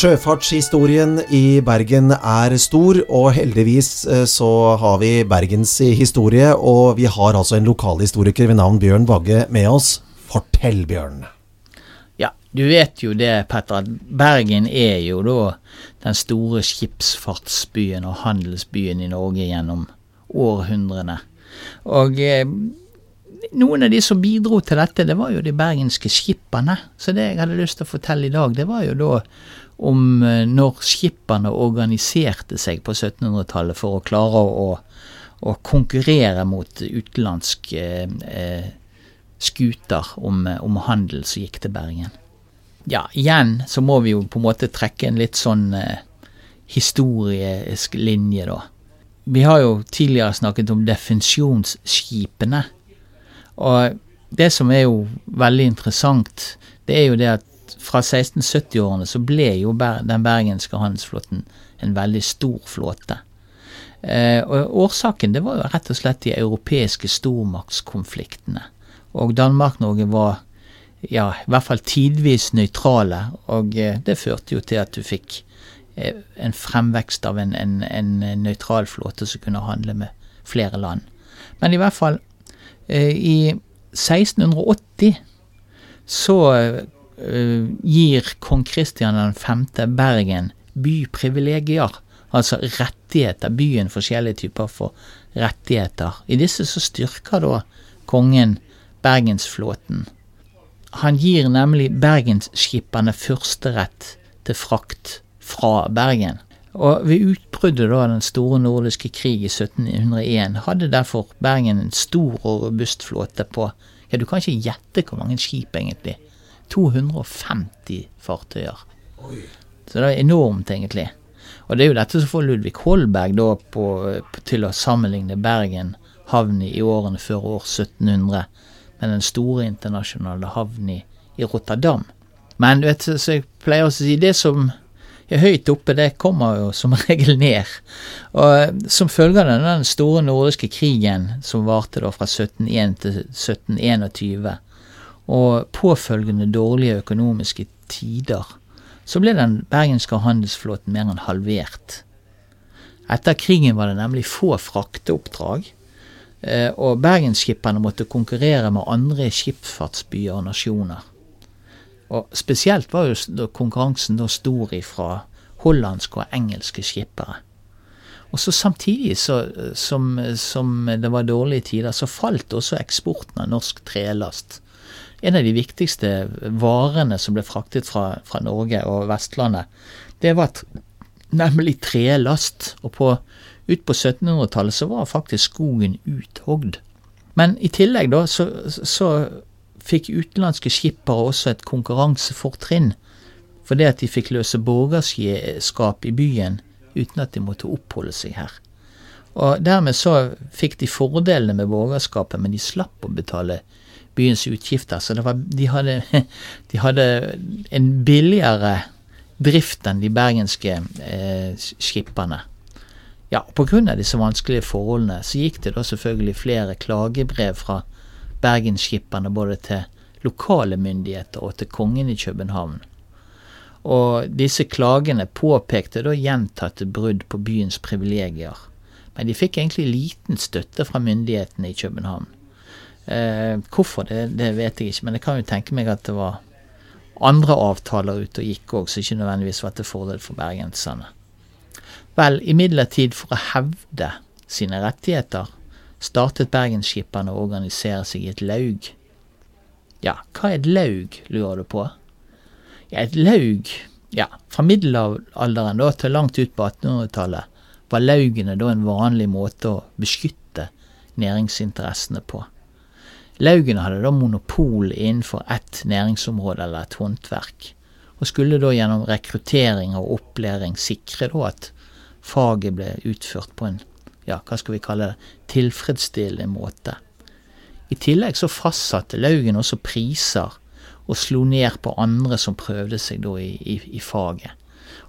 Sjøfartshistorien i Bergen er stor, og heldigvis eh, så har vi Bergens historie. Og vi har altså en lokalhistoriker ved navn Bjørn Bagge med oss. Fortell, Bjørn. Ja, du vet jo det, Petter, at Bergen er jo da den store skipsfartsbyen og handelsbyen i Norge gjennom århundrene. Og eh, noen av de som bidro til dette, det var jo de bergenske skipperne. Så det jeg hadde lyst til å fortelle i dag, det var jo da om eh, når skipperne organiserte seg på 1700-tallet for å klare å, å konkurrere mot utenlandske eh, skuter om, om, handel som gikk til Bergen. Ja, igjen så må vi jo på en måte trekke en litt sånn eh, historisk linje, da. Vi har jo tidligere snakket om definisjonsskipene. Og det som er jo veldig interessant, det er jo det at fra 1670-årene så ble jo den bergenske handelsflåten en veldig stor flåte. Eh, og Årsaken det var jo rett og slett de europeiske stormaktskonfliktene. Og Danmark-Norge var ja, i hvert fall tidvis nøytrale, og eh, det førte jo til at du fikk eh, en fremvekst av en, en, en nøytral flåte som kunne handle med flere land. Men i hvert fall, i 1680 så uh, gir kong Kristian 5. Bergen byprivilegier, altså rettigheter. Byen forskjellige typer for rettigheter. I disse så styrker da kongen bergensflåten. Han gir nemlig bergensskipperne førsterett til frakt fra Bergen. Og ved utbruddet av den store nordiske krig i 1701 hadde derfor Bergen en stor og robust flåte på Ja, du kan ikke gjette hvor mange skip, egentlig. 250 fartøyer. Så det er enormt, egentlig. Og det er jo dette som får Ludvig Holberg da på, på, til å sammenligne Bergen havn i årene før år 1700 med den store internasjonale havn i, i Rotterdam. Men vet så jeg pleier å si det som høyt oppe, det kommer jo som regel ned. Og som følge av den store nordiske krigen som varte da fra 1701 til 1721, og påfølgende dårlige økonomiske tider, så ble den bergenske handelsflåten mer enn halvert. Etter krigen var det nemlig få frakteoppdrag, eh, og bergensskipperne måtte konkurrere med andre skipsfartsbyer og nasjoner. Og Spesielt var jo konkurransen da stor ifra hollandske og engelske skippere. Og så Samtidig så, som, som det var dårlige tider, så falt også eksporten av norsk trelast en av de viktigste varene som ble fraktet fra, fra Norge og Vestlandet, det var nemlig trelast. Og på, ut på 1700-tallet så var faktisk skogen uthogd. Men i tillegg da, så, så fikk utenlandske skippere også et konkurransefortrinn. Fordi at de fikk løse borgerskap i byen uten at de måtte oppholde seg her. Og dermed så fikk de fordelene med borgerskapet, men de slapp å betale byens utgifter. Så var, de, hadde, de, hadde, en billigere drift enn de bergenske eh, skipperne. Ja, Pga. disse vanskelige forholdene så gikk det da selvfølgelig flere klagebrev fra bergensskipperne både til lokale myndigheter og til kongen i København. Og disse klagene påpekte da gjentatte brudd på byens privilegier. Men de fikk egentlig liten støtte fra myndighetene i København. Eh, hvorfor, det, det, vet jeg ikke, men jeg kan jo tenke meg at det var andre avtaler ute og gikk òg, som ikke nødvendigvis var til fordel for bergenserne. Vel, imidlertid for å hevde sine rettigheter startet bergensskipperne å organisere seg i et laug. Ja, hva er et laug, lurer du på? Ja, et laug Ja, fra middelalderen da til langt ut på 1800-tallet var laugene da en vanlig måte å beskytte næringsinteressene på. Laugene hadde da monopol innenfor ett næringsområde eller et håndverk, og skulle da gjennom rekruttering og opplæring sikre da at faget ble utført på en, ja, hva skal vi kalle det, tilfredsstillende måte. I tillegg så fastsatte Laugen også priser og slo ned på andre som prøvde seg da i, i, i faget.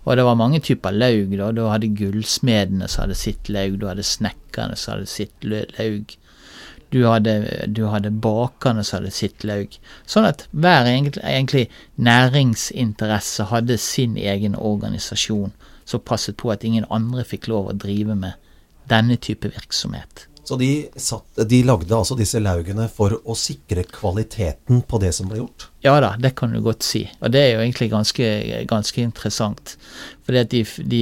Og det var mange typer laug. da, Da hadde gullsmedene som hadde sitt laug, du hadde snekkerne som hadde sitt laug. Du hadde, du hadde bakerne som hadde sitt laug. Sånn at hver egentlig, næringsinteresse hadde sin egen organisasjon som passet på at ingen andre fikk lov å drive med denne type virksomhet. Så de, satt, de, lagde altså disse laugene for å sikre kvaliteten på det som ble gjort? Ja da, det kan du godt si. Og det er jo egentlig ganske, ganske interessant. For de, de,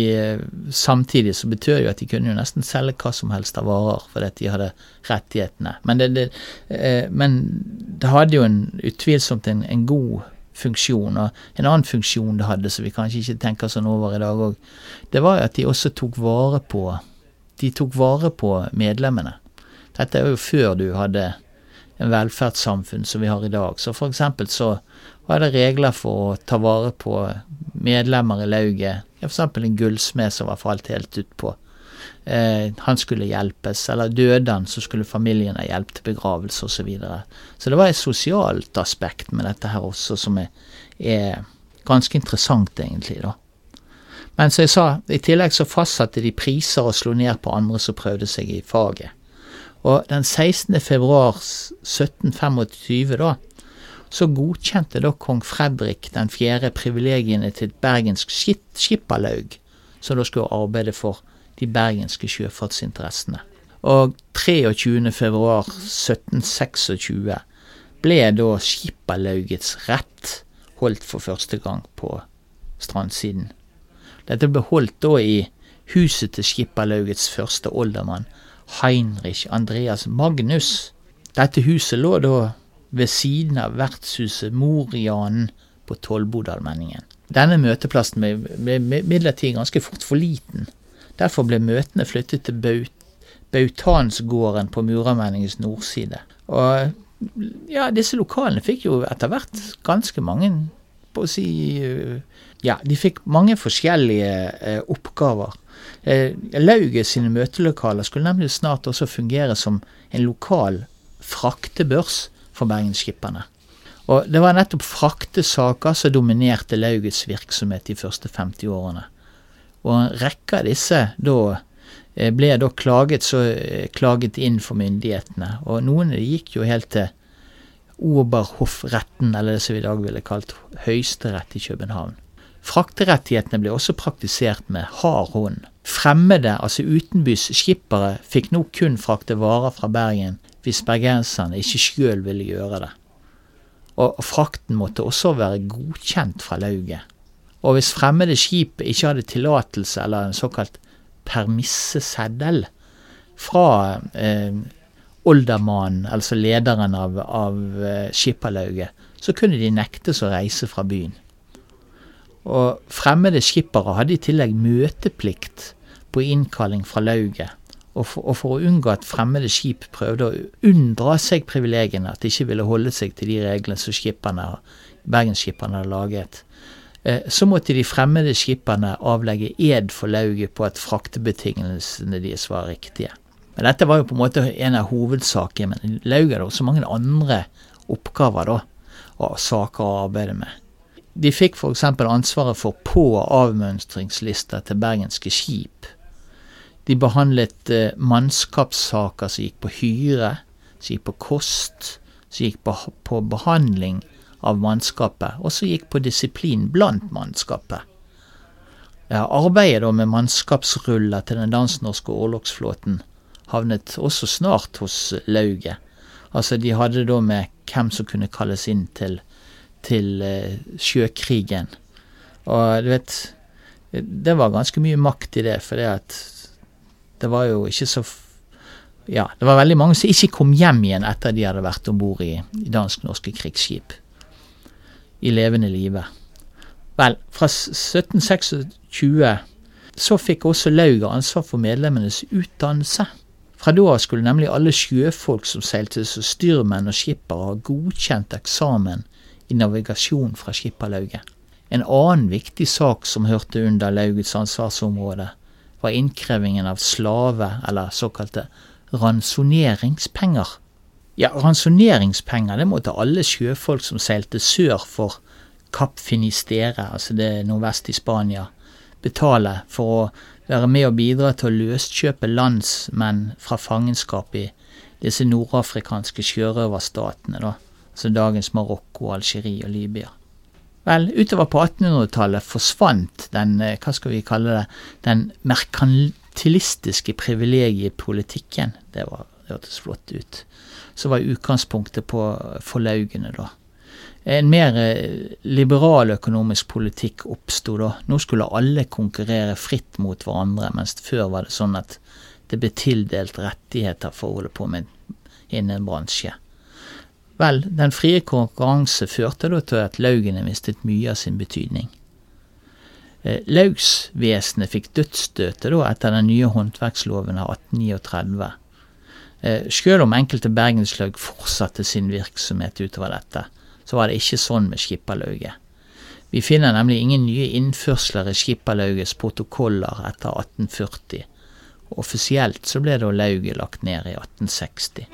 samtidig så betød jo at de kunne jo nesten selge hva som helst av varer, fordi de hadde rettighetene. Men det, det, eh, men det hadde jo en, utvilsomt en, en god funksjon. Og en annen funksjon det hadde, som vi kanskje ikke tenker sånn over i dag òg, det var jo at de også tok vare på de tok vare på medlemmene. Dette er jo før du hadde en velferdssamfunn som vi har i dag. Så eksempel så var det regler for å ta vare på medlemmer i lauget. Eksempel en gullsmed som var falt helt utpå. Eh, han skulle hjelpes, eller døde han, så skulle familien ha hjelp til begravelse osv. Så, videre. så det var et sosialt aspekt med dette her også som er, er ganske interessant, egentlig, da. Men som jeg sa, i tillegg så fastsatte de priser og slo ned på andre som prøvde seg i faget. Og den 16. februar 1725, da, så godkjente da kong Fredrik den fjerde privilegiene til et bergensk skipperlaug, som da skulle arbeide for de bergenske sjøfartsinteressene. Og 23. februar 1726 ble da skipperlaugets rett holdt for første gang på strandsiden. Dette ble holdt da i huset til skipperlaugets første oldermann, Heinrich Andreas Magnus. Dette huset lå da ved siden av vertshuset Morianen på Tollbodalmenningen. Denne møteplassen ble imidlertid ganske fort for liten. Derfor ble møtene flyttet til Baut Bautansgården på Muramenningens nordside. Og ja, disse lokalene fikk jo etter hvert ganske mange på å si ja, de fikk mange forskjellige eh, oppgaver. Eh, Lauget sine møtelokaler skulle nemlig snart også fungere som en lokal fraktebørs for bergensskipperne. Og det var nettopp fraktesaker som dominerte Laugets virksomhet de første 50 årene. Og en rekke av disse da eh, ble da klaget, eh, klaget inn for myndighetene. Og noen gikk jo helt til Oberhoffretten, eller det som vi i dag ville kalt Høyesterett i København. Frakterettighetene ble også praktisert med hard hånd. Fremmede, altså utenbys skippere, fikk nå kun frakte varer fra Bergen hvis bergenserne ikke sjøl ville gjøre det. Og frakten måtte også være godkjent fra lauget. Og hvis fremmede skip ikke hadde tillatelse eller en såkalt permisseseddel fra eh, oldermannen, altså lederen av, av eh, skipperlauget, så kunne de nektes å reise fra byen. Og fremmede skippere hadde i tillegg møteplikt på innkalling fra lauget. Og for, og for, å unngå at fremmede skip prøvde å unndra seg privilegiene, at de ikke ville holde seg til de reglene som skipperne, bergensskipperne hadde laget, eh, så måtte de fremmede skipperne avlegge ed for lauget på at fraktebetingelsene deres var riktige. Men dette var jo på en måte en av hovedsakene, men Laug hadde også mange andre oppgaver da, og saker å arbeide med. De fikk f.eks. ansvaret for på- og avmønstringslister til bergenske skip. De behandlet eh, mannskapssaker som gikk på hyre, som gikk på kost, som gikk på, på behandling av mannskapet, og som gikk på disiplin blant mannskapet. Ja, arbeidet med mannskapsruller til den dansk-norske orlogsflåten havnet også snart hos lauget. Altså, de hadde da med hvem som kunne kalles inn til til eh, sjøkrigen. Og du vet Det var ganske mye makt i det, for det var jo ikke så Ja, det var veldig mange som ikke kom hjem igjen etter de hadde vært om bord i, i dansk-norske krigsskip. I levende live. Vel, fra 1726 så fikk også lauget ansvar for medlemmenes utdannelse. Fra da av skulle nemlig alle sjøfolk som seilte som styrmenn og skippere ha godkjent eksamen i navigasjon fra skipperlauget. En annen viktig sak som hørte under laugets ansvarsområde, var innkrevingen av slave, eller såkalte ransoneringspenger. Ja, ransoneringspenger det måtte alle sjøfolk som seilte sør for Kapp Finistere, altså det nordvest i Spania, betale for å være med og bidra til å løskjøpe landsmenn fra fangenskap i, disse nordafrikanske sjørøverstatene, da, altså dagens Marokko, Algerie og Libya. Vel, utover på 1800-tallet forsvant den, eh, hva skal vi kalle det, den merkantilistiske privilegiepolitikken. Det var hørtes flott ut. Så var utgangspunktet på forlaugene, da. En mer eh, liberal økonomisk politikk oppsto da. Nå skulle alle konkurrere fritt mot hverandre, mens før var det sånn at det ble tildelt rettigheter for å holde på med innen en bransje. Vel, den frie konkurranse førte da til at laugene mistet mye av sin betydning. Eh, laugsvesenet fikk dødsstøtet da etter den nye håndverksloven av 1839. Eh, Sjøl om enkelte bergenslaug fortsatte sin virksomhet utover dette, så var det ikke sånn med skipperlauget. Vi finner nemlig ingen nye innførsler i skipperlaugets protokoller etter 1840. Offisielt så ble da lauget lagt ned i 1860.